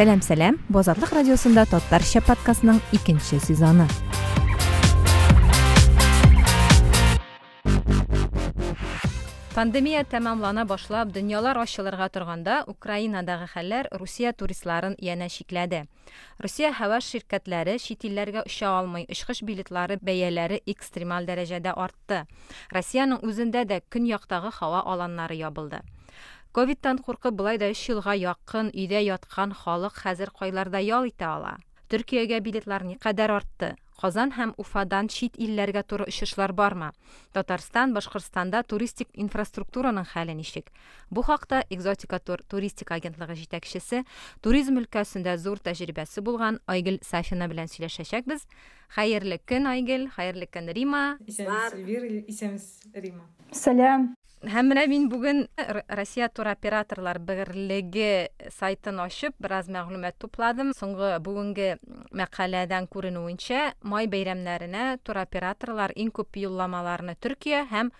сәлем сәлем бу азатлык радиосунда татарча подкастының икенче сезоны пандемия тәмамлана башлап дөньялар ачылырга торганда украинадагы хәлләр русия туристларын янә шикләде русия һава ширкәтләре чит илләргә оча алмый очкыч билетлары бәяләре экстремаль дәрәҗәдә артты россиянең үзендә дә көньяктагы һава аланнары ябылды Ковидтан куркып болай да өч елга якын өйдә яткан халык хәзер кайларда ял итә ала. Төркиягә билетлар никадәр артты. Казан һәм уфадан чит илләргә туры очышлар бармы татарстан башкортстанда туристик инфраструктураның хәле ничек? Бу хакта экзотика тур туристик агентлыгы җитәкчесе туризм өлкәсендә зур тәҗрибәсе булган айгөл сафина белән сөйләшәчәкбез. Хәерле көн айгөл хәерле көн рима. Исәнмесез рима. Сәлам менә мин бүген россия туроператорлар берлеге сайтын ачып бераз мәгълүмат тупладым. Соңгы бүгенге мәкаләдән күренүенчә май бәйрәмнәренә туроператорлар иң күп юлламаларны төркия һәм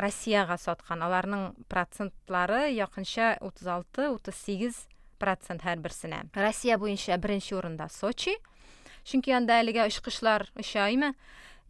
россияга саткан. Аларның процентлары якынча утыз алты утыз сигез процент һәрберсенә. Россия буенча беренче урында сочи. Чөнки анда әлегә очкычлар оча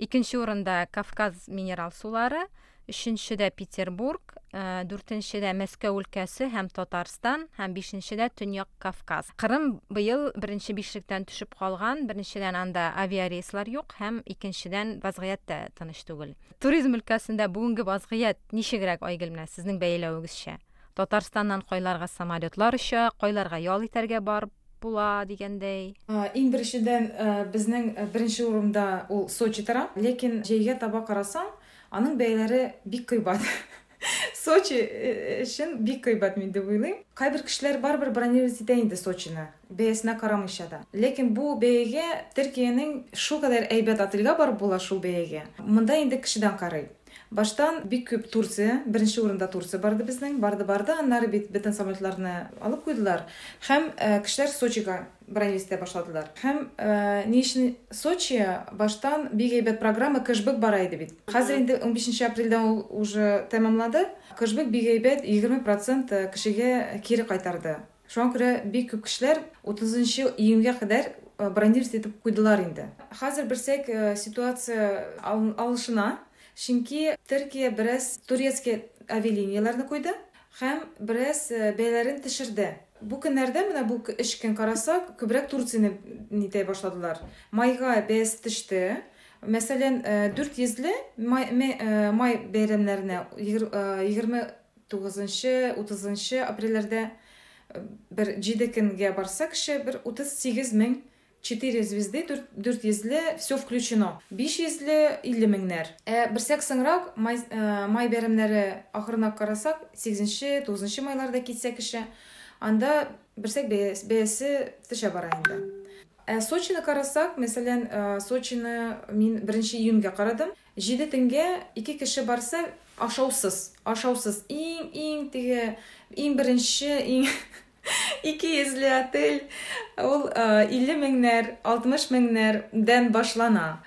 икенче урында кавказ минерал сулары өченчедә петербург дүртенчедә мәскәү өлкәсе һәм татарстан һәм бишенчедә төньяк кавказ кырым быел беренче бишлектән төшеп калган беренчедән анда авиарейслар юк һәм икенчедән вазгыять та тыныч түгел. Туризм өлкәсендә бүгенге вазгыять ничегрәк айгөл менә сезнең бәяләвегезчә татарстаннан кайларга самолетлар оча кайларга ял итәргә барып була дигәндәй иң беренчедән безнең беренче урында ул сочи тора ләкин җәйгә таба карасаң аның бәяләре бик кыйбат. Сочи өчен бик кыйбат мин дип уйлыйм. Кайбер кешеләр барыбер бронировать итә инде сочины бәясенә карамыйча да. Ләкин бу бәягә төркиянең шулкадәр әйбәт отельгә барып була шул бәягә монда инде кешедән карый. Баштан бик күп турция беренче урында турция барды безнең барды барды аннары бит бөтен самолетларны алып куйдылар. Һәм кешеләр сочига бронировать итә башладылар һәм ни өчен сочи баштан бик әйбәт программа кэшбэк бара иде бит хәзер инде ун бишенче апрельдә ул уже тәмамлады. Кэшбэк бик әйбәт егерме процент кешегә кире кайтарды. Шуңа күрә бик күп кешеләр утызынчы июньгә кадәр бронировать итеп куйдылар инде. Хәзер берсәк ситуация алышына. Чөнки төркия бераз турецкий авиалинияларны куйды. Һәм бераз бәяләрен төшерде. Бу көннәрдә менә бу өч көн карасак күбрәк турцияны нитә башладылар. Майга бәясе төште. Мәсәлән дүрт йөзле май май бәйрәмнәренә егерме тугызынчы утызынчы апрельләрдә бер җиде көнгә барса кеше бер утыз сигез мең четыре звезды дүрт йөзле все включено. Биш йөзле илле меңнәр. Ә берсәк май бәйрәмнәре ахырына карасак сигезенче тугызынчы майларда китсә кеше анда берсәк бәясе төшә бара инде. Ә сочины карасак мәсәлән сочины мин беренче июньгә карадым җиде төнгә ике кеше барса ашаусыз. Ашаусыз. Иң иң теге иң беренче иң ике йөзле отель. Ул илле меңнәр алтмыш меңнәрдән башлана.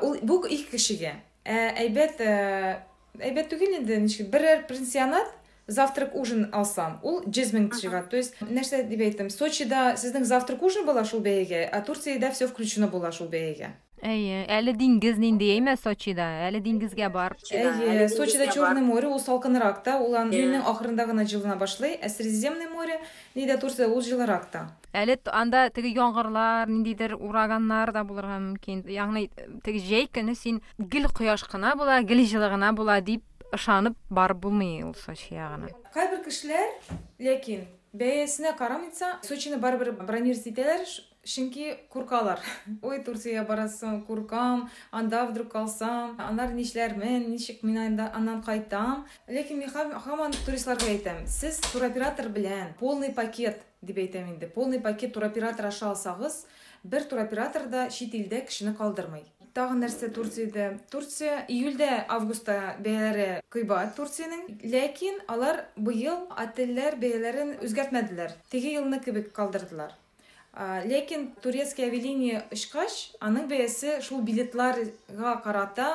Ул бу ике кешегә әйбәт әйбәт түгел ничек берәр пансионат завтрак ужин алсам ул жүз мең чыга. То есть нәрсә дип әйтим сочида сезнең завтрак ужин була шул бәягә а турциядә все включено була шул бәягә әйе әле диңгез нинди әйме сочида? Әле диңгезгә бар. Әйе сочида черное море ул салкынрак та. Ул июньнең ахырында гына җылына башлый. Ә средиземное море нидә турция ул җылырак та. Әле анда теге яңгырлар ниндидер ураганнар да булырга мөмкин. Ягъни теге җәй көне син гел кояш кына була гел җылы гына була дип ышанып барып булмый ул сочи ягына? Кайбер кешеләр ләкин бәясенә карамыйса сочины барыбер бронировать итәләр чөнки куркалар. Ой турциягә барасың куркам анда вдруг калсам аннары нишләрмен ничек мин анда аннан кайтам? Ләкин мин һаман туристларга әйтәм сез туроператор белән полный пакет дип әйтәм инде. Полный пакет туроператор аша алсагыз бер туроператор да чит илдә кешене калдырмый. Тагы нәрсә турциядә. Турция июльдә августта бәяләре кыйбат турциянең. Ләкин алар быел отельләр бәяләрен үзгәртмәделәр. Теге елны кебек калдырдылар. Ләкин турецкий авиалиния очкач аның бәясе шул билетларга карата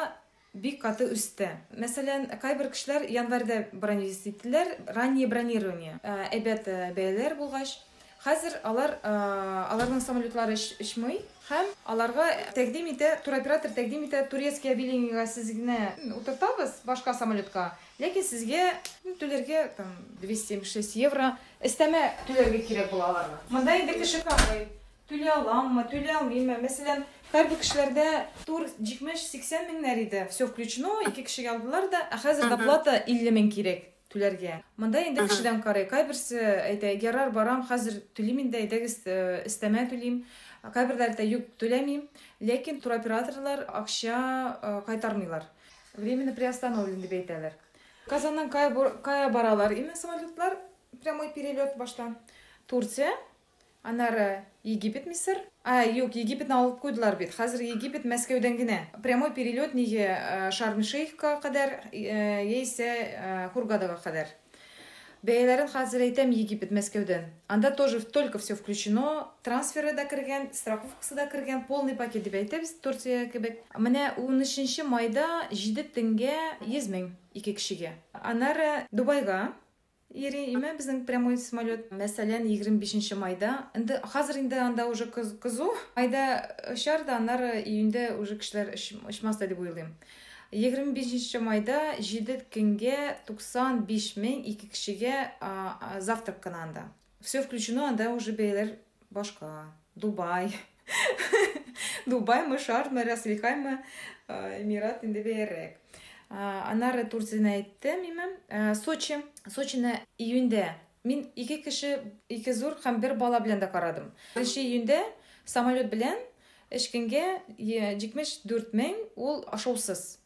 бик каты үсте. Мәсәлән кайбер кешеләр январьда бронировать раннее бронирование әйбәт бәяләр булгач. Хәзер алар аларның самолетлары очмый һәм аларга тәкъдим итә туроператор тәкъдим итә турецкий авиалинияга сез генә утыртабыз башка самолетка. Ләкин сезгә түләргә там двести семьдесят шесть евро өстәмә түләргә кирәк була аларга. Монда инде кеше карый түлә аламмы түлә алмыймы? Мәсәлән һәрбер кешеләрдә тур җитмеш сиксән меңнәр иде. Все включено ике кешегә алдылар да ә хәзер доплата илле мең кирәк түләргә. Монда инде кешедән карый. Кайберсе әйтә ярар барам хәзер түлим инде әйдәгез өстәмә түлим кайберләр дә юк түләмим ләкин туроператорлар акча кайтармыйлар. Временно приостановлен дип әйтәләр. Казаннан кая баралар именно самолетлар? Прямой перелет баштан турция анары египет мисыр а юк египетни алып койдулар бит. Азыр египет мәскәүдән генә. Прямой перелет неге шарм шейхка кадәр яисә хургадага кадәр? Бәяләрен хәзер әйтәм египет мәскәүдән анда тоже только все включено трансферы да кергән страховкасы да кергән полный пакет дип әйтәбез турция кебек менә унөченче майда җиде тәнгә йөз мең ике кешегә аннары дубайга име безнең прямой самолет. Мәсәлән, 25 майда. Инде хәзер инде анда уже кызу. Майда очар да, аннары уже кешеләр очмас дип уйлыйм. 25 майда 7 көнгә 95 мең ике кешегә завтрак кына анда. Все включено, анда уже бәяләр башка. Дубай. Дубай мы шарм, развлекаем Эмират инде бәярәк анары турцияны әйттем име сочи. Сочины июньдә мин ике кеше ике зур һәм бер бала белән дә карадым. Беренче июньдә самолет белән җитмеш дүрт мең ул ашаусыз.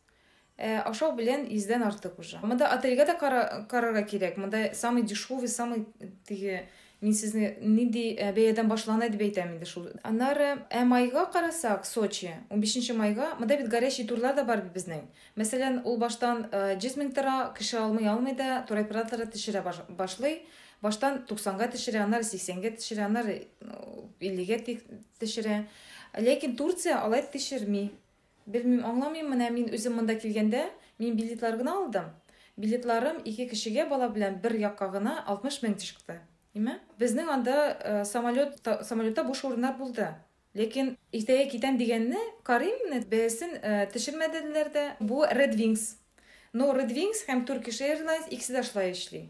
Ашау белән йөздән артык уже. Монда отельгә дә карарга кирәк монда самый дешевый самый теге мин сезне нинди бәядән башлана дип әйтәм инде шул аннары ә майга карасак сочи. Он бишенче майга монда бит горящий турлар да бар безнең мәсәлән ул баштан жүз мең тора кеше алмый алмый да туроператоры төшерә башлый. Баштан туксанга төшерә аннары сиксәнгә төшерә аннары иллегә төшерә ләкин турция алай төшерми белмим аңламыйм менә мин үзем монда килгәндә мин билетлар гына алдым билетларым ике кешегә бала белән бер якка гына алтмыш мең чыкты эме биздин анда э, самолет самолетта буш орундар болду лекин эртеге кетем дегенни карыйм мына бээсин э, түшүрмөдүлөр да бул red wings. Но red wings һәм turkish airlines икиси да ушулай иштейт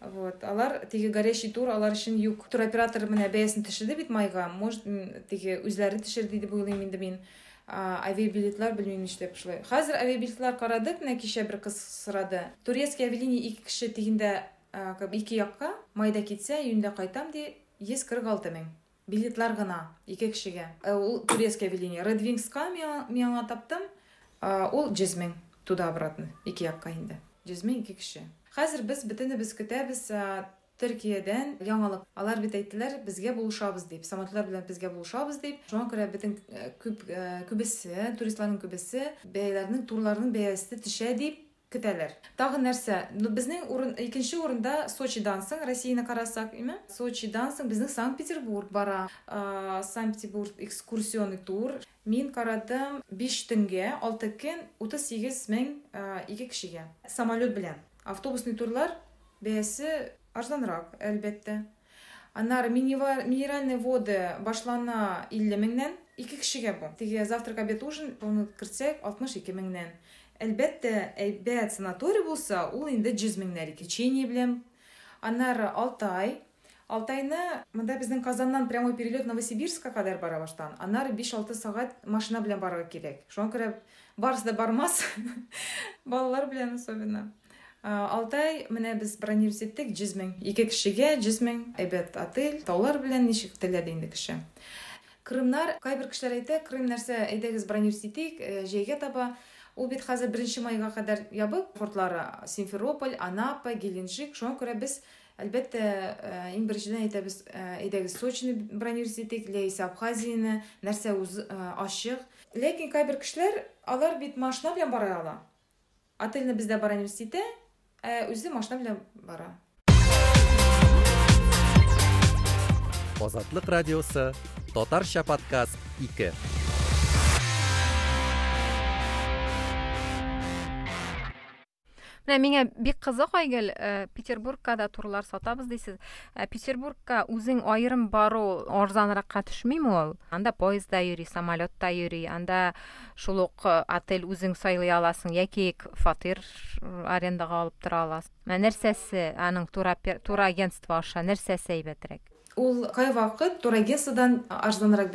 вот алар тиги горящий тур алар үчүн юк. Туроператор мына бээсин түшүрдү бит майга. Может тиги өзлөрү түшүрдү деп ойлойм инде мен авиабилетлар билбейм иштеп ушулай азыр авиабилетлар карадык мына кечээ бир кыз сурады турецкий авиалиния эки киши тигинде эки жакка майда кетсе июньдө кайтам ди жүз кырк алты миң билетлар гана эки кишиге бул турецкий авиалиния. Red мен таптым ул жүз миң туда обратно эки жакка инде жүз миң эки киши азыр биз бүтүнүбүз күтөбүз түркияден жаңылык алар бит әйттеләр безгә булышабыз дип самолетлар белән безгә булышабыз дип шуңа күрә бөтен күп күбесе туристларның күбесе бәяләрнең турларның бәясе төшә дип көтәләр тагы нәрсә безнең урын икенче урында сочидан соң россияны карасак эме сочидан соң безнең санкт петербург бара санкт петербург экскурсионный тур мин карадым биш төнгә алты көн утыз сигез мең ике кешегә самолет белән автобусный турлар бәясе арзанрак әлбәттә. Аннары минеральный воды башлана илле меңнән ике кешегә бу. Теге завтрак обед ужин аны кертсәк алтмыш ике меңнән. Әлбәттә әйбәт санаторий булса ул инде жүз меңнәр лечение белән. Аннары алтай. Алтайны монда безнең казаннан прямой перелет новосибирскка кадәр бара баштан. Аннары биш алты сәгать машина белән барырга кирәк. Шуңа күрә барысы да бармас. Балалар белән особенно. Алтай менә без бронировать жүз мең. Ике кешегә жүз мең. Әйбәт отель таулар белән ничек теләде инде кеше. Крымнар кайбер кешеләр әйтә крым нәрсә әйдәгез бронировать итик җәйгә таба ул бит хәзер беренче майга кадәр ябык портлары симферополь анапа геленджик. Шуңа күрә без әлбәттә иң беренчедән әйтәбез әйдәгез сочины бронировать итик яисә абхазияны нәрсә үз ачык ләкин кайбер кешеләр алар бит машина белән бара ала. Отельне бездә бронировать ә үзе машина белән бара. Азатлык радиосы, Татарча подкаст 2. мына менге бек қызық айгүл ә, петербургкада турлар сатабыз дейсіз. Ә, петербургка өзің айырым бару арзаныракка түшмейми ол? Анда поездда йөри самолетта йөри анда шулуқ ә, отель өзің сайлай аласың яки фатир арендаға алып тұра аласың? Мына нерсеси анын турагентство аша нерсеси әйбәтерәк ул қай вакыт турагентстводан арзанрак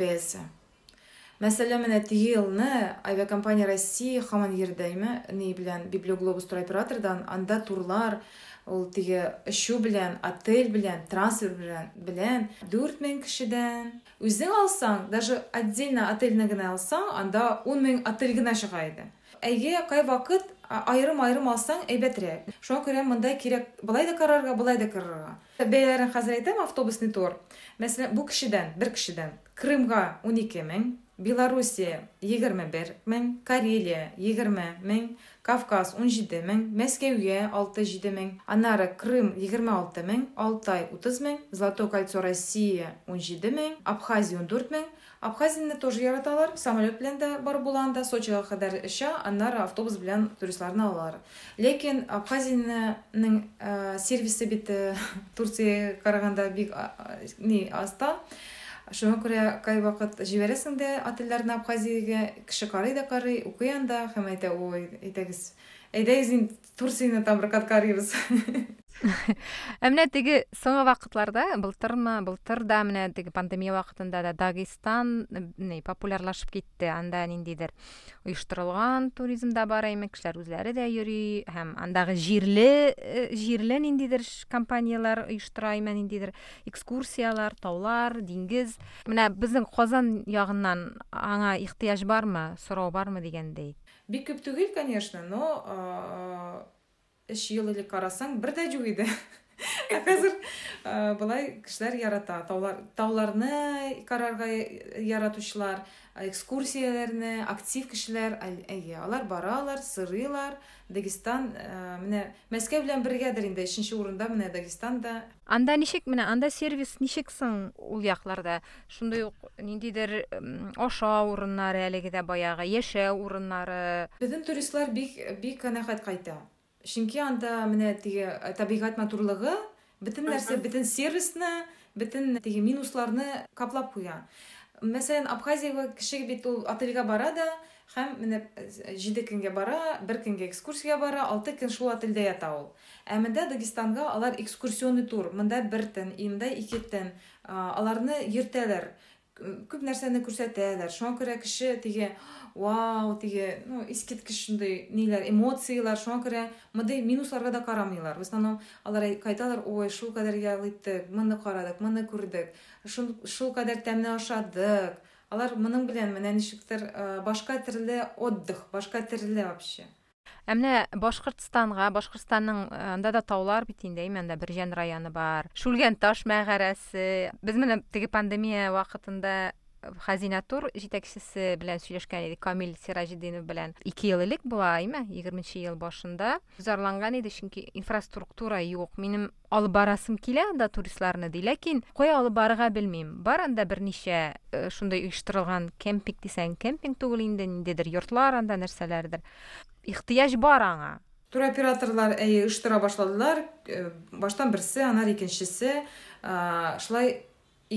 мәсәлән менә теге елны авиакомпания россия һаман йөрдәйме ни белән библиоглобус туроператордан анда турлар ул теге эчү белән отель белән трансфер белән белән дүрт мең кешедән. Үзең алсаң даже отдельно отельне генә алсаң анда ун мең отель генә чыга иде. Әйе кайвакыт а- айрым айрым алсаң әйбәтрәк шуңа күрә монда кирәк былай да карарга былай да карарга. Бәяләрен хәзер әйтәм автобусный тур мәсәлән бу кешедән бер кешедән крымга ун ике мең белоруссия егерме бер мең карелия егерме мең кавказ ун җиде мең мәскәүгә алты җиде мең аннары крым егерме алты мең алтай утыз мең золотое кольцо россия ун җиде мең абхазия ун дүрт мең. Абхазияны тоже яраталар самолет белән дә барып була анда сочига кадәр оча аннары автобус белән туристларны алалар. Ләкин абхазиянең э, сервисы бит э, турциягә караганда бик аста. шуңа күрә кайвакыт җибәрәсең дә отельләрне абхазиягә кеше карый да карый укый анда һәм әйтә ой әйтәгез әйдәгез инде турцияны там прокат карыйбыз Ә менә теге соңгы вакытларда былтырмы былтыр да менә теге пандемия вакытында да дагестан популярлашып китте анда ниндидер оештырылган туризм да бар эми кешеләр үзләре дә йөри һәм андагы җирле э, җирле ниндидер ш- компаниялар оештыра име ниндидер экскурсиялар таулар диңгез. Менә безнең казан ягыннан аңа ихтыяҗ бармы сорау бармы дигәндәй бик күп түгел конечно но өч ел элек карасаң юк иде ә хәзер а, былай кешеләр ярата. Таулар тауларны карарга яратучылар экскурсияләрне актив әй- әйе алар баралар сырыйлар. Дагестан а, менә мәскәү белән бергәдер инде өченче урында менә дагестан да. Анда ничек менә анда сервис ничек соң ул якларда? Шундый ук ниндидер м, ашау урыннары әлеге дә баягы яшәү урыннары. Безнең туристлар бик бик канәгать кайта. Чөнки анда менә теге э, табигать матурлыгы, бөтен нәрсә, бөтен сервисны, бөтен теге минусларны каплап куя. Мәсәлән, Абхазиягә кеше бит ул отельгә бара да, һәм менә э, җиде көнгә бара, бер көнгә экскурсиягә бара, алты көн шул отельдә ята ул. Ә монда Дагестанга алар экскурсионный тур, монда бер төн, инде ике төн, а, аларны йөртәләр. Күп нәрсәне күрсәтәләр. Шуңа күрә кеше теге вау теге ну искиткеч шундай ниләр эмоциялар шуңа күрә мондай да карамыйлар в основном алар кайталар ой шул кадәр ял иттек моны карадык моны күрдек шул шул кадәр тәмле ашадык алар моның белән менә ничектер э, башка төрле отдых башка төрле вообще Ә менә Башкортстанга, Башкортстанның э, анда да таулар бит инде, әйме, анда Бирҗән районы бар. Шүлгән таш мәгарәсе. Без менә теге пандемия вакытында Хазина тур җитәкчесе белән сөйләшкән идек, Камил Сиражетдинов белән. 2 ел элек була, әйме, 20 ел башында. Зарланган иде, чөнки инфраструктура юк. Минем алып барасым килә анда туристларны ди, ләкин кая алып барырга белмим. Бар анда берничә э, шундай оештырылган кемпинг дисәң, кемпинг түгел инде, ниндидер йортлар анда нәрсәләрдер. Ихтыяҗ бар аңа. туроператорлар әйе оештыра башладылар Э, баштан берсе аннары икенчесе А,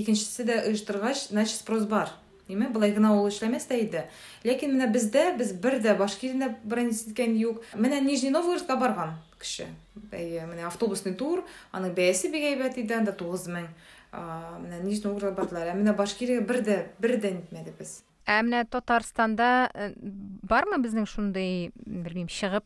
икенчесе дә оештыргач значит спрос бар. Ниме былай гына ул эшләмәс тә иде ләкин менә бездә без бер дә башкирияне бронис иткән юк. Менә нижний новгородка барган кеше әйе менә автобусный тур аның бәясе бик әйбәт иде анда тугыз мең А, менә нижний новгородка бардылар. Ә менә башкириягә бер дә бер дә нитмәде без Ә менә Татарстанда бармы безнең шундый, белмим, чыгып,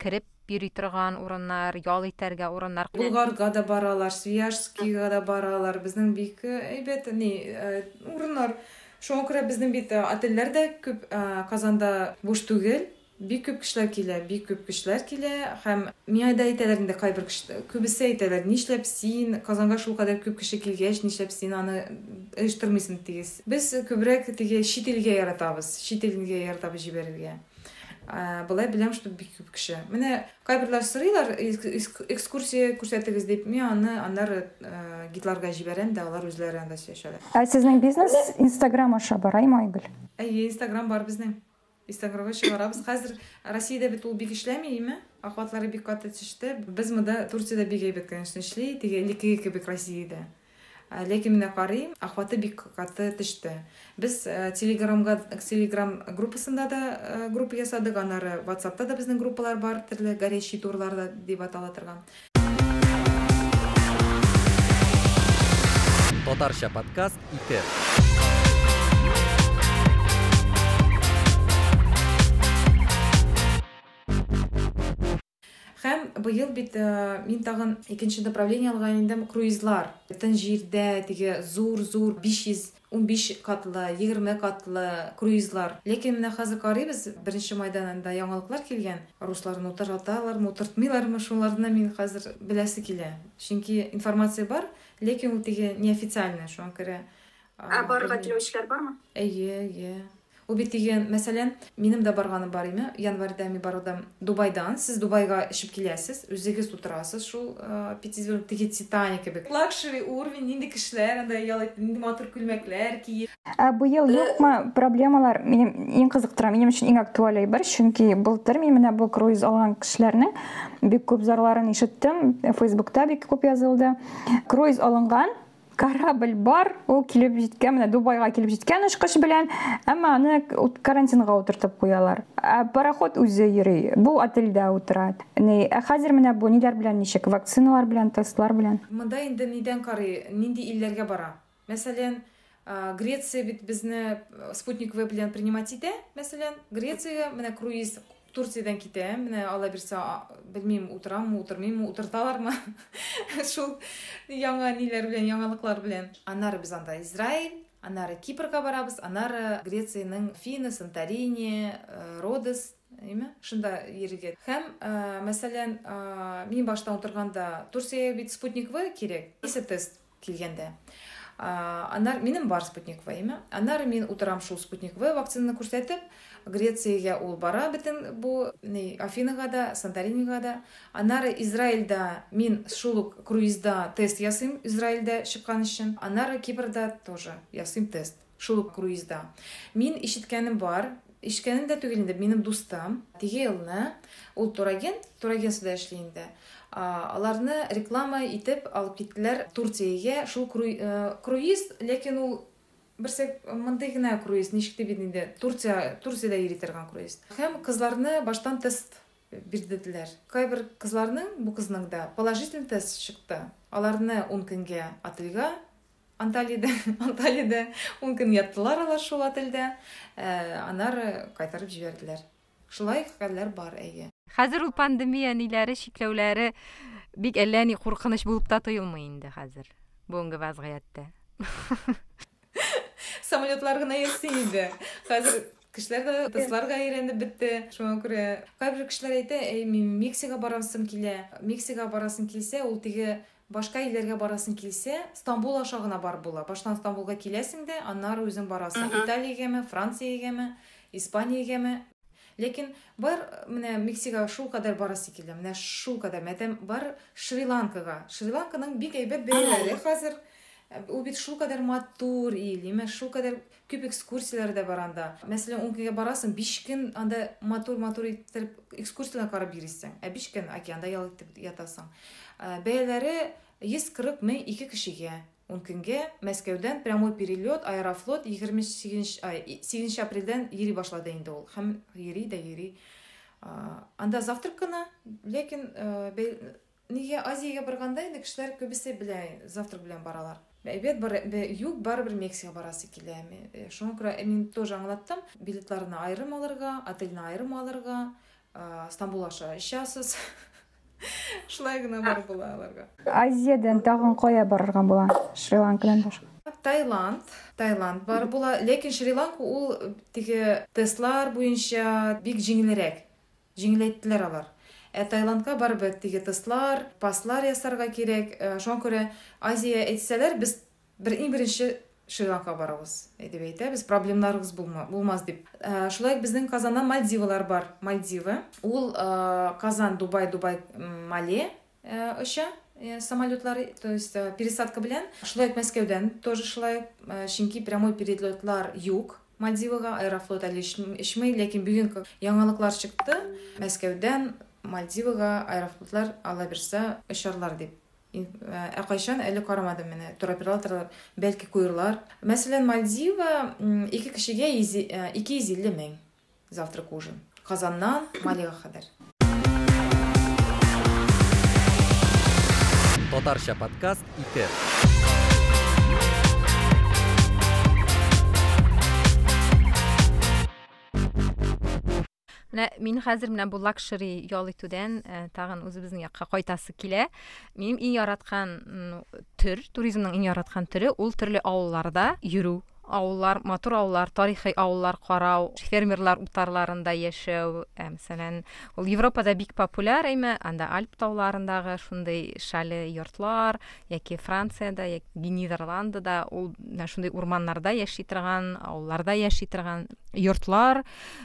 кирип йөри торган урыннар, ял итәргә урыннар? Булгарга да баралар, Свияжскийга да баралар. Безнең бик э, әйбәт ни э, урыннар. Шуңа күрә безнең бит э, отельләр дә күп э, Казанда буш түгел. Бик күп кешеләр килә, бик күп кешеләр килә һәм миңа да әйтәләр инде кайбер күбесе әйтәләр, нишләп син Казанга шул кадәр күп кеше килгәч, нишләп син аны оештырмыйсың тигез. Без күбрәк теге чит илгә яратабыз, чит илгә яратабыз җибәрергә. Ә, Былай беләм, что бик күп кеше. Менә кайберләр сорыйлар, эск- экскурсия күрсәтегез дип, мин аны аннары гидларга җибәрәм дә, алар үзләре анда сөйләшәләр. Ә сезнең бизнес Инстаграм аша бараймы Айгөл? Әйе, Инстаграм бар безнең. инстаграмга чыгарабыз хәзер россиядә бит ул бик эшләми охватлары бик каты төште без монда турциядә бик әйбәт конечно эшли теге элеккеге кебек россиядә ләкин менә карыйм охваты бик каты төште без телеграмга телеграм группасында да группа ясадык анары ватсапта да безнең группалар бар төрле горящий турлар дип атала торган Татарча подкаст 2. Һәм быел бит мин тагын икенче направление алган идем круизлар. Бөтен җирдә теге зур зур биш йөз ун биш катлы егерме катлы круизлар. Ләкин менә хәзер карыйбыз беренче майдан анда яңалыклар килгән. Русларны утырталармы утыртмыйлармы шуларны мин хәзер беләсе килә. Чөнки информация бар ләкин ул теге неофициальный шуңа күрә ә барырга теләүчеләр бармы? Әйе әйе. Ул бит деген мәсәлән минем дә барганым бар име январьда мин бардым дубайдан. Сез дубайга очып киләсез үзегез утырасыз шул теге титаник кебек. Лакшери уровень нинди кешеләр анда ялайт нинди матур күлмәкләр киеп. Быел юкмы проблемалар? Минем иң кызыктыра минем өчен иң актуаль әйбер. Чөнки былтыр мин менә бу круиз алган кешеләрнең бик күп зарларын ишеттем. Фейсбукта бик күп язылды. Круиз алынган корабль бар ул килеп җиткән менә дубайга килеп җиткән очкыч белән әмма аны карантинга утыртып куялар ә пароход үзе йөри бу отельдә утыра ни ә менә бу ниләр белән ничек вакциналар белән тестлар белән монда инде нидән карый нинди илләргә бара? Мәсәлән греция бит безне спутниковый белән принимать итә? Мәсәлән грециягә менә круиз турциядан китәм. Менә ала бирсә белмим утыраммы утырмыйммы утырталармы шул яңа ниләр белән яңалыклар белән. Аннары без анда израиль аннары кипрга барабыз аннары грециянең фина санторини родос эме шунда йөрергә һәм мәсәлән мин башта утырганда турция бит спутниковый кирәк. Есе тест килгәндә? Аннары минем бар спутниковый эме аннары мин утырам шул спутниковый вакцинаны күрсәтеп грециягә ул бара бөтен бу ни афинага да санторинига да. Аннары израильда мин шул ук круизда тест ясыйм израильдә чыккан өчен аннары кипрда тоже ясыйм тест шул ук круизда. Мин ишеткәнем бар ишеткәнем дә түгел инде минем дустым теге елны ул турагент турагентствода эшли инде. Аларны реклама итеп алып киттеләр турциягә шул круиз ләкин ул берсе мындай гына круиз ничек дип инде. Турция турциядә йөри торган круиз. Һәм кызларны баштан тест бирделәр кайбер кызларның бу кызның да положительный тест чыкты. Аларны ун көнгә отельгә анталиядә анталиядә ун көн яттылар алар шул отельдә. Аннары кайтарып җибәрделәр. Шулай хәлләр бар әйе. Хәзер ул пандемия ниләре чикләүләре бик әллә ни куркыныч булып та тоелмый инде хәзер бүгенге вазгыятьтә самолетлар гына йөрсен инде хәзер кешеләр дә тысларга өйрәнеп бетте шуңа күрә кайбер кешеләр әйтә әй мин мексикага барасым килә мексикага барасың килсә ул теге башка илләргә барасың килсә стамбул аша гына бар була. Баштан стамбулга киләсең дә аннары үзең барасың. Италиягәме франциягәме испаниягәме ләкин бар менә мексикага шул кадәр барасы килә менә шул кадәр. Мәдәм бар шри ланкага шри ланканың бик әйбәт бәяләре хәзер. Ул бит шулкадәр матур ил эме шулкадәр күп экскурсиялар да бар анда. Мәсәлән ун көнгә барасың биш анда матур матур итеп экскурсиялар карап йөрисең ә биш көн океанда ял итеп ятасың. Бәяләре йөз кырык прямой перелет аэрофлот егерме сигезенче апрельдән йөри башлады инде ул. Һәм йөри дә йөри. Анда завтрак кына ләкин нигә азиягә барганда инде кешеләр күбесе белән завтрак белән баралар. Бар юк барыбер мексика барасы килә шуңа күрә мин тоже аңлаттым. Билетларны айрым алырга отельне айрым алырга стамбул аша очасыз шулай гына бар була аларга. Азиядан тагын кая барырга була? Шри ланкадан башка? Таиланд таиланд бар була. Ләкин шри ланка ул теге тестлар буенча бик җиңелрәк җиңеләйттеләр алар. Ә таиландка барыбер теге тестлар паслар ясарга кирәк. Шуңа күрә азия әйтсәләр без бер иң беренче шри ланкага барабыз дип әйтәбез проблемаларыбыз булмас дип. Шулай ук безнең мальдивалар бар. Мальдива ул казан дубай дубай мале оча самолетлары то есть пересадка белән. Шулай ук мәскәүдән тоже шулай чөнки прямой перелетлар юк мальдивага аэрофлот әле ишмей ләкин бүген яңалыклар чыкты. Мәскәүдән мальдивага аэрофлотлар ала бирсә очарлар дип ә кайчан әле карамадым менә туроператорлар бәлки куерлар мәсәлән мальдива ике кешегә ике йөз илле мең завтрак ужин. Казаннан малига кадәр. Татарча подкаст ике менә мин хәзер менә бу лакшери ял итүдән тагын үзебезнең якка кайтасы килә. Минем иң яраткан төр туризмның иң төре ул төрле авылларда йөрү. Авыллар матур авыллар тарихи авыллар карау фермерлар утарларында яшәү мәсәлән ул европада бик популяр әйме анда альп тауларындагы шундый шәле йортлар яки франциядә яки нидерландыда ул шундый урманнарда яши торган авылларда яши торган йортлар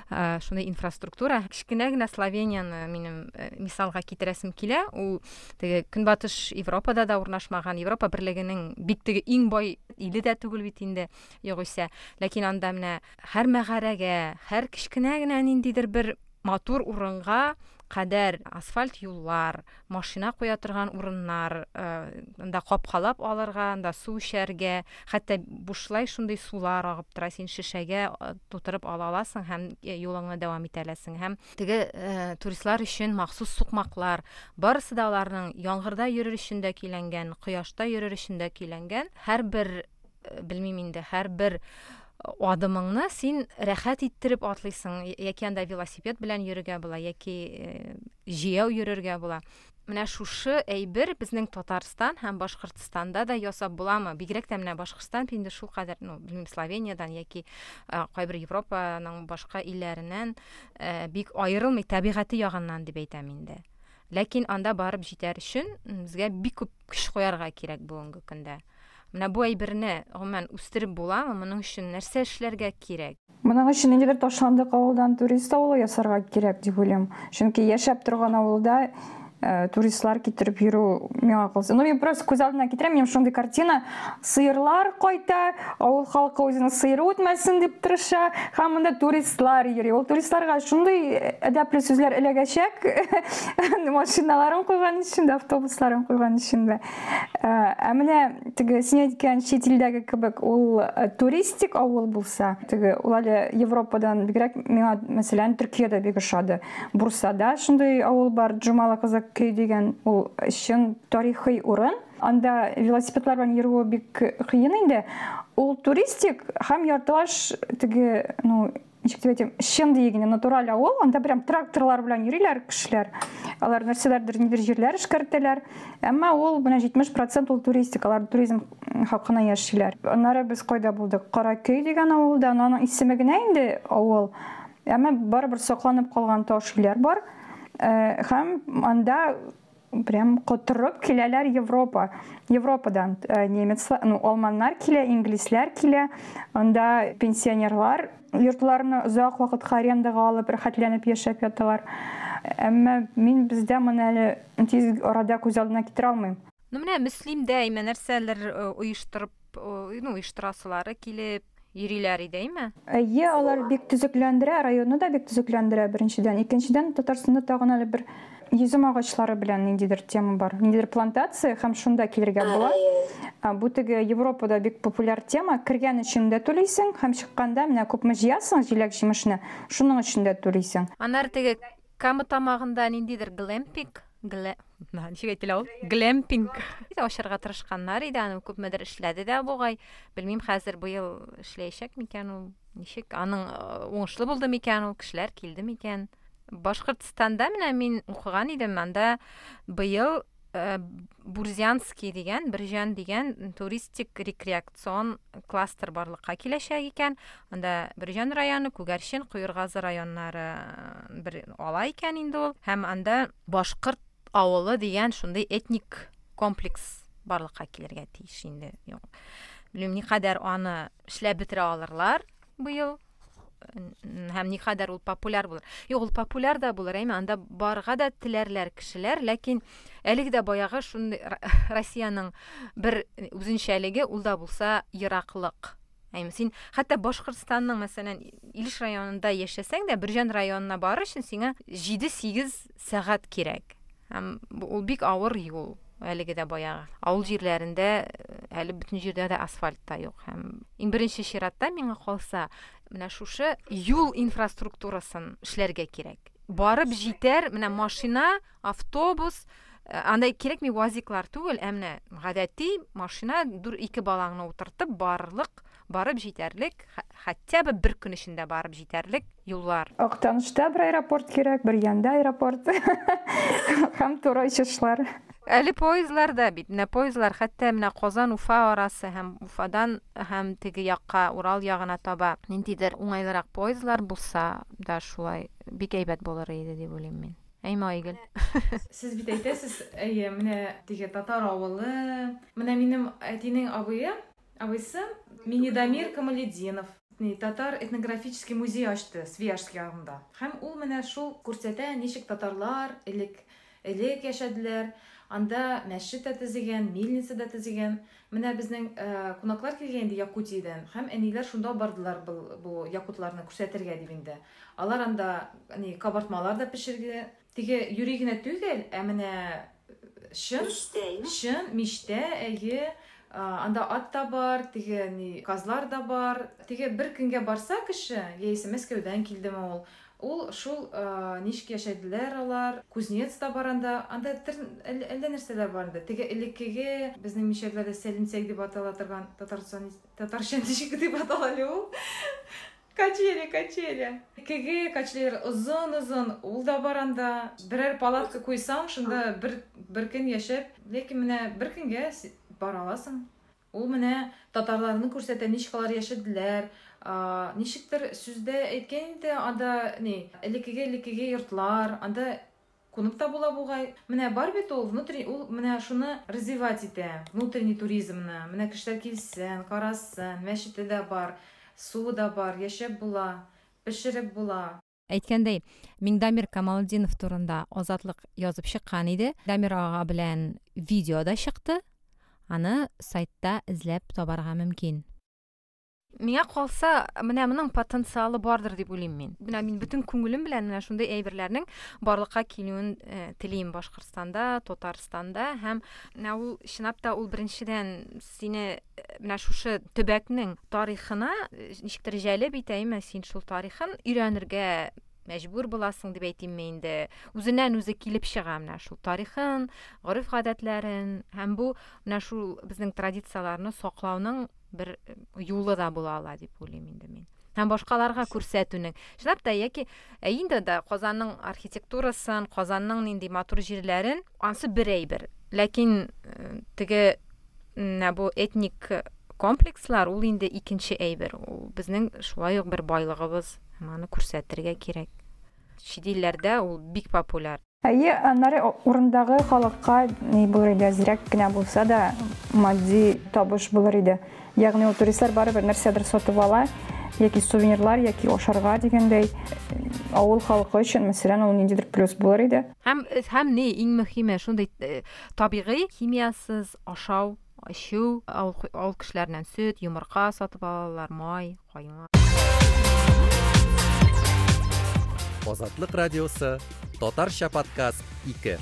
ә, шундый инфраструктура. Кечкенә генә словенияны минем ә, мисалга китерәсем килә ул теге көнбатыш европада да урнашмаган европа берлегенең бик теге иң бай иле дә түгел бит инде. Югыйсә ләкин анда менә һәр мәгарәгә һәр кечкенә генә ниндидер бер матур урынга кадәр асфальт юллар машина куя торган урыннар анда капкалап алырга анда су эчәргә хәтта бушлай шундый сулар агып тора син шешәгә тутырып ала аласың һәм юлыңны дәвам итә аласың һәм теге туристлар өчен махсус сукмаклар барысы да аларның яңгырда йөрер өчен дә көйләнгән кояшта йөрер өчен дә көйләнгән һәрбер белмим инде һәрбер адымыңны син рәхәт иттереп атлыйсың яки анда велосипед белән йөрергә була яки җәяү йөрергә була. Менә шушы әйбер безнең татарстан һәм башкортстанда да ясап буламы? Бигрәк тә менә башкортстан инде шулкадәр ну белмим словениyaдан яки кайбер европаның башка илләреннән бик аерылмый табигате ягыннан дип әйтәм инде. Ләкин анда барып җитәр өчен безгә бик күп көч куярга кирәк бүгенге көндә. Менә бу әйберне гомумән үстереп буламы моның өчен нәрсә эшләргә кирәк? Моның өчен ниндидер ташландык авылдан турист авылы ясарга кирәк дип уйлыйм. Чөнки яшәп торган авылда Э, туристлар китереп йөрү миңа калса ну мен просто күз алдыма китерәм минем шундый картина. Сыерлар кайта авыл халкы үзенең сыеры үтмәсен дип тырыша. Һәм монда туристлар йөри. Ул туристларга шундый әдәпле сүзләр эләгәчәк. Машиналарын куйган өчен дә автобусларын куйган өчен дә ә менә теге син әйткән чит илдәге кебек ул туристик авыл булса теге ул әле европадан бигрәк миңа мәсәлән төркиядә бик ошады. Бурсада шундый авыл бар джумала кызы көй деген ул чын тарихи урын. Анда велосипедлар белән йөрүе бик кыен инде. Ул туристик һәм яртылаш теге ну ничек дип әйтим чын дигән натураль авыл анда прям тракторлар белән йөриләр кешеләр алар нәрсәләрдер нидер җирләр эшкәртәләр әмма ул менә җитмеш процент ул туристик алар туризм хакына яшиләр аннары без кайда булдык каракөй дигән авылда аның исеме генә инде авыл әмма барыбер сакланып калган таш өйләр бар. Һәм анда прям котырып киләләр европа. Европадан немецлар ну алманнар килә инглизләр килә анда пенсионерлар йортларны озак вакытка арендага алып рәхәтләнеп яшәп яталар. Әмма мин бездә моны әле тиз арада күз алдына китерә алмыйм. Ну менә мөслимдә әйме нәрсәләр оештырып ну оештырасылары килеп йөриләр иде әйме әйе алар бик төзекләндерә районны да бик төзекләндерә беренчедән. Икенчедән татарстанда тагын әле бер йөзем агачлары белән ниндидер тема бар ниндидер плантация һәм шунда килергә була. бу теге европада бик популяр тема. Кергән өчен дә түлисең һәм чыкканда менә күпме җыясың җиләк җимешне шуның өчен дә түлисең аннары теге кама тамагында ниндидер глэмпинг. Ничек әйтелә ул глэмпинг ачарга тырышканнар иде аны күпмедер эшләде дә бугай. Белмим хәзер быел эшләячәк микән ул. Ничек? Аның уңышлы булды микән ул кешеләр килде микән. Башкортстанда менә мин укыган идем анда быел бурзянский дигән бирҗан дигән туристик рекреацион кластер барлыкка киләчәк икән. Анда бирҗан районы күгәрчен куергазы районнары бер ала икән инде ул. Һәм анда башкорт авылы дигән шундый этник комплекс барлыкка килергә тиеш инде белмим никадәр аны эшләп бетерә алырлар быел һәм никадәр ул популяр булыр юк ул популяр да булыр әйме анда барырга да теләрләр кешеләр ләкин әлеге дә баягы шундый россияның бер үзенчәлеге ул да булса ераклык әйме син хәтта башкортстанның мәсәлән илеш районында яшәсәң дә бирҗан районына барыр өчен сиңа җиде сигез сәгать кирәк һәм ул бик авыр юл әлеге дә баягы авыл җирләрендә әле бөтен җирдә дә асфальт та юк. Һәм иң беренче чиратта миңа калса менә шушы юл инфраструктурасын эшләргә кирәк. Барып җитәр менә машина автобус андай кирәкми вазиклар түгел ә менә гадәти машина дүр ике балаңны утыртып барлык барып җитәрлек хотя бы бер көн эчендә барып җитәрлек юллар. Актанышта бер аэропорт кирәк бер янда аэропорт. Һәм туры очышлар әле поездлар да бит. Менә поездлар хәтта менә казан уфа арасы һәм уфадан һәм теге якка урал ягына таба ниндидер уңайлырак поездлар булса да шулай бик әйбәт булыр иде дип уйлыйм мин әйме айгөл сез бит әйтәсез әйе менә теге татар авылы менә минем әтинең абые абыйсы минидамир камалетдинов татар этнографический музей ачты свияжск ягында һәм ул менә шул күрсәтә ничек татарлар элек элек яшәделәр. Анда мәчет тә төзегән мельница да төзегән. Менә безнең кунаклар килгән инде якутиядән. Һәм әниләр шунда бардылар был бу якутларны күрсәтергә дип инде. Алар анда ни кабартмалар да пешергән теге юри генә түгел ә менә чын чын мичтә әйе анда ат та бар ни казлар да бар. Теге бер көнгә барса кеше яисә мәскәүдән килдеме ул. Ул шул ничек яшәделәр алар. Кузнец та бар анда. Анда әллә нәрсәләр бар инде теге элеккеге мишәрләрдә сәлимсәк дип атала татарстан татарча ничек дип атала әле ул. Качели качели. Кеге качелер озын озын ул да бар анда. Берәр палатка куйсаң шунда бер бер көн яшәп ләкин менә бер көнгә бара аласың. Ул менә татарларны күрсәтә ничек алар яшәделәр ничектер сүздә әйткән инде анда ни элеккеге элеккеге йортлар анда кунып та була бугай. Менә бар бит ул внутренний ул менә шуны развивать итә внутренний туризмны. Менә кешеләр килсен карасын мәчете дә бар суы да бар яшәп була пешереп була. Әйткәндәй миңдамир камалетдинов турында азатлык язып чыккан иде. Дамир ага белән видео да чыкты. Аны сайтта эзләп табарга мөмкин миңа калса менә потенциалы бардыр дип уйлыйм мин менә мин бөтен күңелем белән менә шундай әйберләрнең барлыкка килүен телим башкортстанда татарстанда һәм менә ул чынлап та ул беренчедән сине менә шушы төбәкнең тарихына ничектер җәлеп итә син шул тарихын өйрәнергә мәҗбүр буласың дип әйтим мен инде. Үзеннән үзе килеп чыга шул тарихын гореф гадәтләрен һәм бу менә шул безнең традицияларны саклауның бер юлы да була ала дип уйлыйм инде мин. Һәм башкаларга күрсәтүнең. Чынлап та яки ә инде казанның архитектурасын казанның нинди матур җирләрен ансы бер әйбер ләкин теге менә бу этник комплекслар ул инде икенче әйбер. Ул безнең шулай ук бер байлыгыбыз. Аны күрсәтергә кирәк. Чит илләрдә ул бик популяр. Әйе аннары урындагы халыкка ни булыр иде? Әзрәк кенә булса да матди табыш булыр иде. Ягъни ул туристлар барыбер нәрсәдер сатып ала яки сувенирлар яки ашарга дигәндәй авыл халкы өчен мәсәлән ул ниндидер плюс булыр иде. Һәм һәм ни иң мөһиме шундый табигый химиясыз ашау ачу авыл кешеләреннән сөт йомырка сатып алалар май каймак озатлык радиосы татарча подкаст 2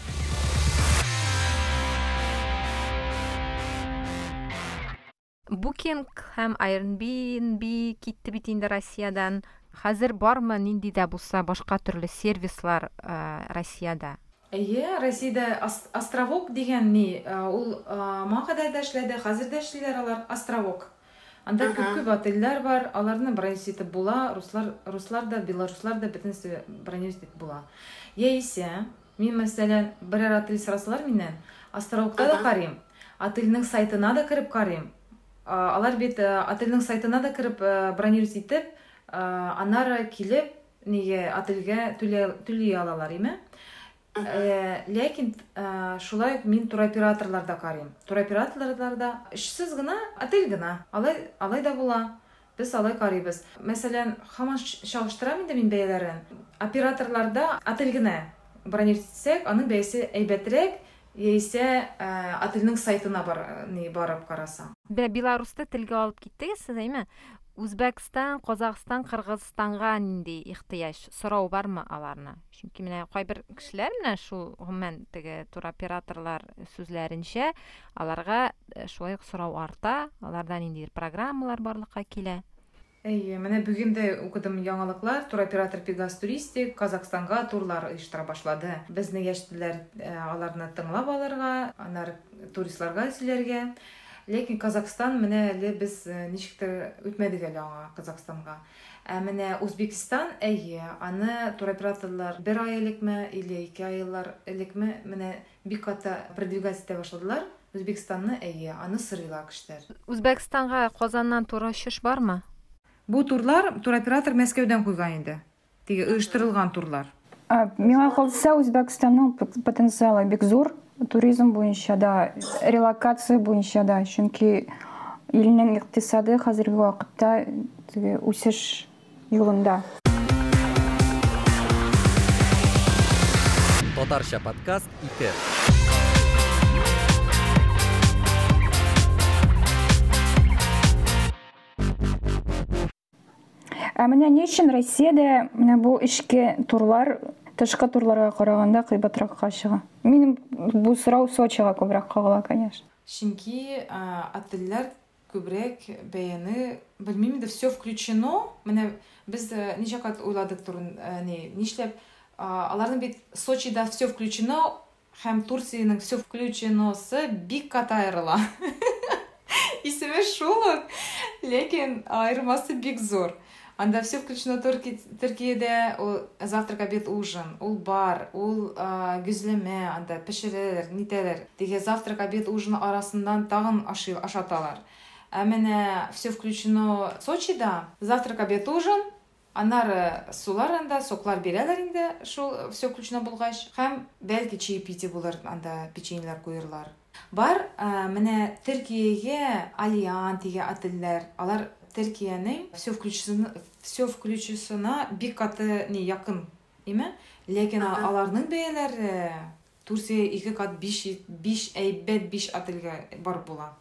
букинг һәм airbnb китте бит инде россиядан. Хәзер бармы нинди дә булса башка төрле сервислар россияда? Әйе россиядә островок дигән ни ул маңгыда да хәзер дә эшлиләр алар островок. Анда күп күп отельләр бар аларны итеп була руслар руслар да белоруслар да бөтенесе бронировать итеп була. Яисә мин мәсәлән берәр отель сорасалар миннән островокта да карыйм отельнең сайтына да кереп карыйм. Алар бит отельнең сайтына да кереп бронировать итеп аннары килеп неге отельгә түли алалар име Э, ләкин э, шулай ук мин туроператорларда карыйм. Туроператорларда эшсез гына отель гына. Алай алай да була. Без алай карыйбыз. Мәсәлән һаман чагыштырам инде мин бәяләрен. Операторларда отель генә бронировать аның бәясе әйбәтрәк яисә отельнең сайтына бар ни барып карасаң беларусты телгә алып киттегез сез әйме? Өзбекстан казакстан кыргызстанга нинди ихтыяж суроо бармы аларны чүнки менә кайбер кешеләр менә шул гомумән теге туроператорлар сүзләренчә аларга шулай ук сорау арта аларда ниндидер программалар барлыкка килә әйе менә бүген дә укыдым яңалыклар туроператор пегас туристик казакстанга турлар оештыра башлады безне яшьтеләр аларны тыңлап алырга аннары туристларга сөйләргә ләкин казакстан менә әле без ничектер үтмәдек әле аңа казакстанга ә менә үзбекстан әйе аны туроператорлар бер ай элекме или ике айлар элекме менә бик каты продвигать итә башладылар. Үзбекстанны әйе аны сорыйлар кешеләр. Үзбәкстанга казаннан тур очыш бармы? Бу турлар туроператор мәскәүдән куйган инде. Теге оештырылган турлар. Миңа калса үзбәкстанның потенциалы бик зур. Туризм боюнча да релокация боюнча да чөнки илнең икътисады хәзерге вакытта теге үсеш юлында татарча подкаст ике ә менә ни өчен россиядә менә бу турлар тышкы турларга караганда кыйбатракка чыга минем бу сорау сочига күбрәк кагыла конечно. Чөнки отельләр күбрәк бәяне белмим инде все включено. Менә без ничә кат уйладык турын не нишләп аларның бит сочида все включено һәм турциянең все включеносы бик кат аерыла. Исеме шул ук ләкин айырмасы бик зур. Анда все включено төркиядә ул завтрак обед ужин ул бар ул гөзләмә анда пешерәләр нитәләр. Теге завтрак обед ужин арасыннан тагын ашаталар. Ә все включено сочида. Завтрак обед ужин. Аннары сулар анда соклар инде шул все включено булгач. Һәм бәлки чаепитие булыр анда печеньелар куерлар бар менә төркиягә алиан дигән алар Төркиянең все включено все включусына бик каты не якын име ләкин аларның бәяләре турция ике кат биш биш әйбәт биш отельгә бар була.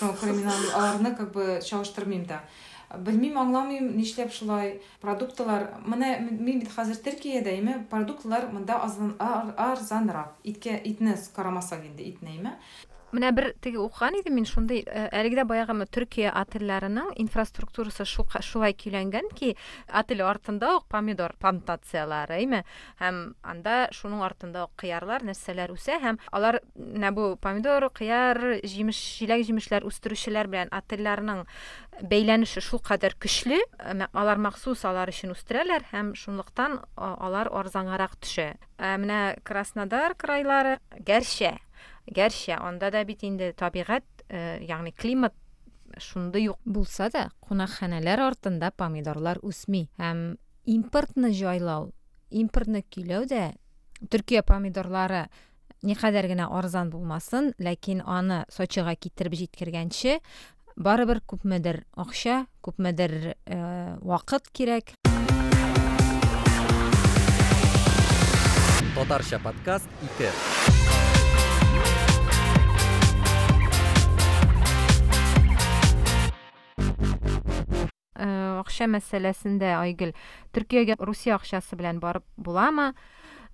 Мин аларны как бы чагыштырмыйм да. Белмим аңламыйм нишләп шулай? Продуктлар менә мин бит хәзер төркиядә име продуктлар монда арзанрак. Иткә итне карамасак инде итне име менә бер теге укыган идем мин шундый әлегә баягы төркия отельләренең инфраструктурасы шулай ки отель артында помидор плантациялары име һәм анда шуның артында ук кыярлар нәрсәләр үсә һәм алар менә бу помидор кыяр җимеш җиләк җимешләр үстерүчеләр белән отельләрнең бәйләнеше шулкадәр көчле алар махсус алар өчен үстерәләр һәм шунлыктан алар арзангарак төшә. Менә краснодар крайлары гәрчә. Гәрчә анда да бит инде табигать ягъни климат шундый ук булса да кунакханәләр артында помидорлар үсми һәм импортны җайлау импортны көйләү дә төркия помидорлары никадәр генә арзан булмасын ләкин аны сочига китереп җиткергәнче барыбер күпмедер акча күпмедер вакыт кирәк. Татарча подкаст ике акча мәсьәләсендә айгөл төркиягә русия акчасы белән барып буламы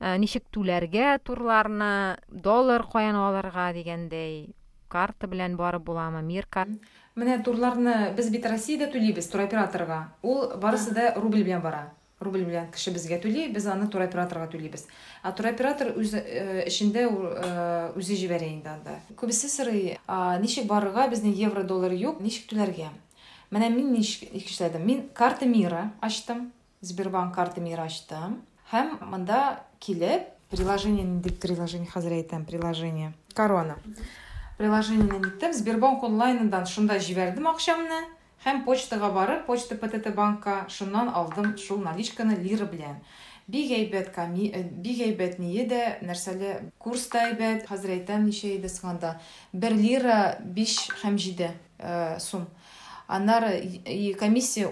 ничек түләргә турларны доллар каян алырга дигәндәй карта белән барып буламы мир менә турларны без бит россиядә түлибез туроператорга ул барысы да рубль белән бара. Рубль белән кеше безгә түли без аны туроператорга түлибез а туроператор үз эчендә үзе җибәрә инде анда күбесе сорый ничек барырга безнең евро доллар юк ничек түләргә менә мин ничек эшләдем мин карта мира ачтым сбербанк карта мира ачтым. Һәм монда килеп приложение дип приложение хәзер әйтәм приложение. Корона. Приложениене иттем сбербанк онлайнындан шунда җибәрдем акчамны һәм почтага барып почта птт банкка шуннан алдым шул наличканы лира белән. Бик әйбәт ками бик әйбәт ние дә нәрсәле курс та әйбәт. Хәзер әйтәм ничә иде соң анда бер лира биш һәм җиде сум. Аннары комиссия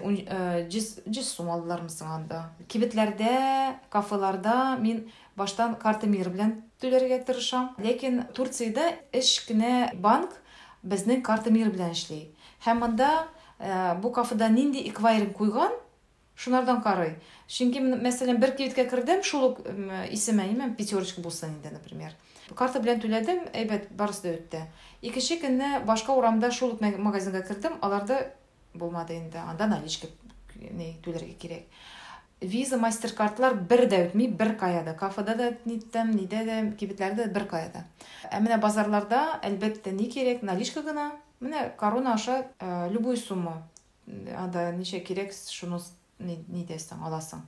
жүз сум алдылармысың анда. Кибетләрдә кафеларда мин баштан карта мир белән түләргә тырышам. Ләкин турциядә эш кенә банк безнең карта мир белән эшли һәм монда ә, бу кафеда нинди эквайринг куйган? Шулардан карый. Чөнки мәсәлән бер кибеткә кердем шул ук исеме пятерочка булсын инде например. Карта белән түләдем әйбәт барысы да үтте икенче көнне башка урамда шул ук магазинга кердем аларды булмады инде. Анда наличка не түләргә кирәк. Виза мастер картлар бер дә үтми бер каяда. Кафеда да ниттем нидә дә кибетләрдә бер каяда. Ә менә базарларда әлбәттә ни кирәк? Наличка гына. Менә корона аша ә, любой сумма анда ничә кирәк шуны ни итәсең аласың.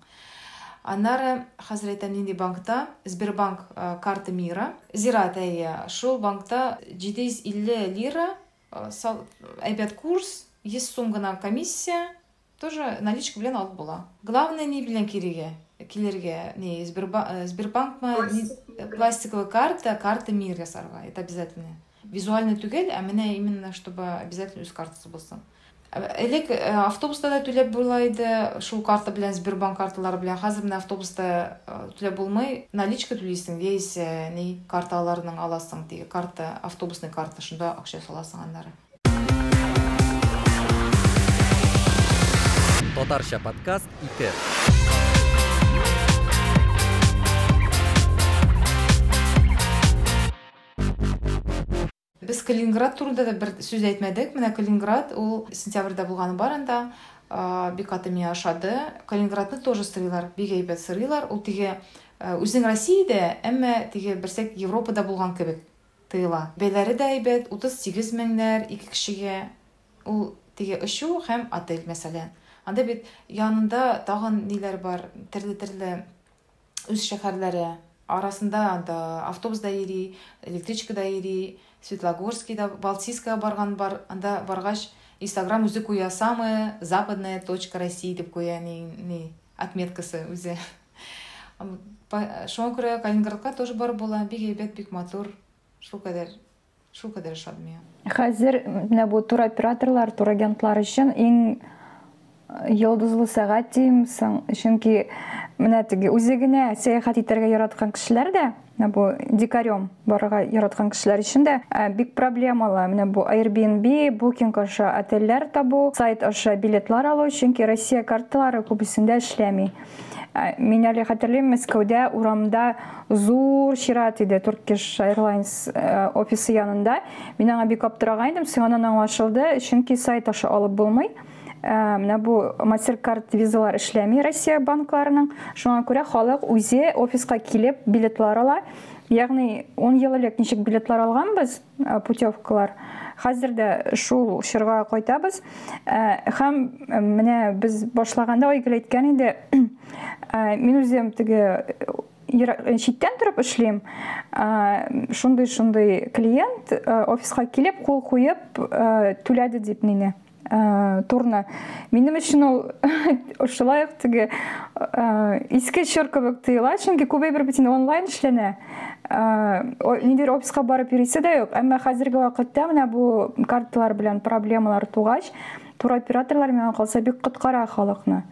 Аннары әйтәм нинди банкта сбербанк ә, карта мира зират әйе шул банкта җиде йөз илле лира әйбәт курс йөз сум гына комиссия тоже наличка белән алып була главное ни белән кирегә килергә не сбербанкмы пластиковый карта карта мир ясарга это обязательно визуально түгел ә менә именно чтобы обязательно үз картасы булсын элек автобуста да түләп була иде шул карта белән сбербанк карталары белән. Хәзер менә автобуста түләп булмый. Наличка түлисең яисә ни карталарның аласың теге карта автобусный карта шунда акча саласың аннары. Татарча подкаст 2. Без Калининград турында да бер сүз әйтмәдек. Менә Калининград ул сентябрьдә булганы бар анда. Бик каты ашады. Калининградны тоже сырыйлар, бик әйбәт сырыйлар. Ул тиге үзенең Россиядә, әмма тиге берсәк Европада булган кебек тыйла. Бәйләре дә әйбәт, 38 меңнәр ике кешегә. Ул тиге очу һәм отель мәсәлән анда бит янында тагын ниләр бар төрле төрле үз шәһәрләре арасында анда автобус да йөри электричка да йөри светлогорский да балтийская барган бар анда баргач. Инстаграм үзе куя самая западная точка россии дип куя ни ни отметкасы үзе. Шуңа күрә калининградка тоже барып була. Бик әйбәт бик матур. Шулкадәр шулкадәр шатмый. Хәзер менә бу туроператорлар турагентлар өчен иң йолдызлы сәгать деймсің чөнки менә теге үзе генә сәяхәт итәргә яраткан кешеләр дә менә бу дикарем барырга яраткан кешеләр өчен дә бик проблемалы. Менә бу airbnb booking аша отельләр табу сайт аша билетлар алу чөнки россия карталары күбесендә эшләми. Мин әле хәтерлим мәскәүдә урамда зур чират иде turkish airlines офисы янында. Мин аңа бик аптыраган идем соңыннан аңлашылды чөнки сайт аша алып булмый. Э, менә бу мастеркард визалар эшләми россия банкларының. Шуңа күрә халык үзе офиска килеп билетлар ала. Ягъни он ел элек ничек билетлар алганбыз э, путевкалар? Хәзер дә шул чорга кайтабыз. Э, һәм менә без башлаганда айгөл әйткән иде мин үзем теге читтән торып эшлим. Шундый шундый клиент офиска килеп кул куеп түләде дип мине турна минем өчен ул ошолай ук теге иске чөнки күбәйбер бит инде онлайн эшләнә ниндидер офиска барып йөрисә дә юк әмма хәзерге вакытта менә бу карталар белән проблемалар тугач туроператорлар миңа калса бик коткара халыкны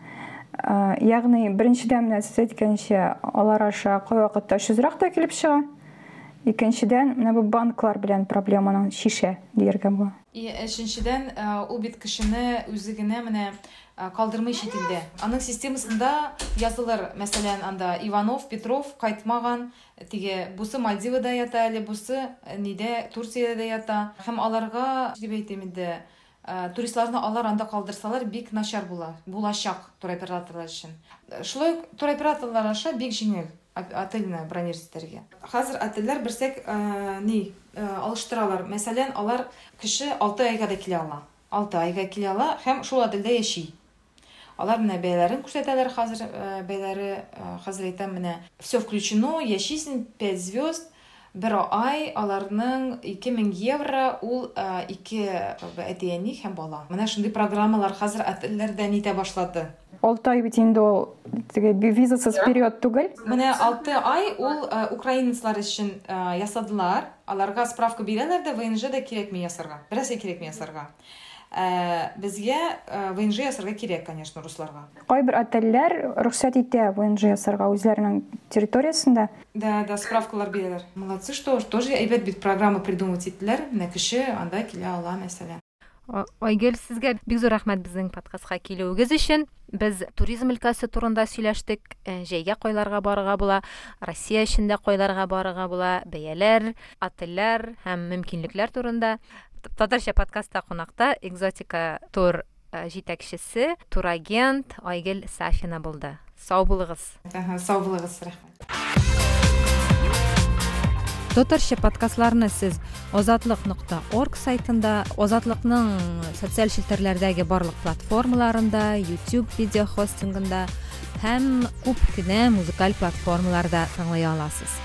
ягъни беренчедән менә сез әйткәнчә алар аша кайвакытта очызрак та килеп чыга икенчедән менә бу банклар белән проблеманы шишә дияргә була. Өченчедән ул бит кешене үзе генә менә калдырмый чит аның системасында язылыр мәсәлән анда иванов петров кайтмаган теге бусы мальдивада ята әле бусы нидә турциядә ята. Һәм аларга дип әйтим инде туристларны алар анда калдырсалар бик начар була булачак туроператорлар өчен. Шулай туроператорлар аша бик җиңел. Отельны бронировать итәргә хәзер отельләр берсәк ни алыштыралар. Мәсәлән алар кеше алты айга да килә ала. Алты айга килә ала һәм шул отельдә яши. Алар менә бәяләрен күрсәтәләр хәзер бәяләре хәзер әйтәм менә все включено яшисең пять звезд бер ай аларның ике мең евро ул ике әти әни һәм бала. Менә шундый программалар хәзер отельләрдә нитә башлады. Алты ай бит инде ул теге визасыз период түгел. Менә алты ай ул украинецлар өчен ясадылар. Аларга справка бирәләр дә внж да кирәкми ясарга. Берәрсе кирәкми ясарга. Безгә внж ясарга кирәк конечно русларга. Кайбер отельләр рөхсәт итә внж ясарга үзләренең территориясендә да да справкалар бирәләр. Молодцы что тоже әйбәт бит программа придумывать иттеләр. Менә кеше анда килә ала мәсәлән. Айгөл сезгә бик зур рәхмәт безнең подкастка килүегез өчен. Без туризм өлкәсе турында сөйләштек. Җәйгә кайларга барырга була россия эчендә кайларга барырга була бәяләр отельләр һәм мөмкинлекләр турында. Татарча подкастта кунакта экзотика тур җитәкчесе турагент айгөл сафина булды сау булыгыз сау булыгыз рәхмәт татарча подкастларны сез озатлык нокта орг сайтында озатлыкның социаль челтәрләрдәге барлык платформаларында youtube видео хостингында һәм күп кенә музыкаль платформаларда тыңлый аласыз.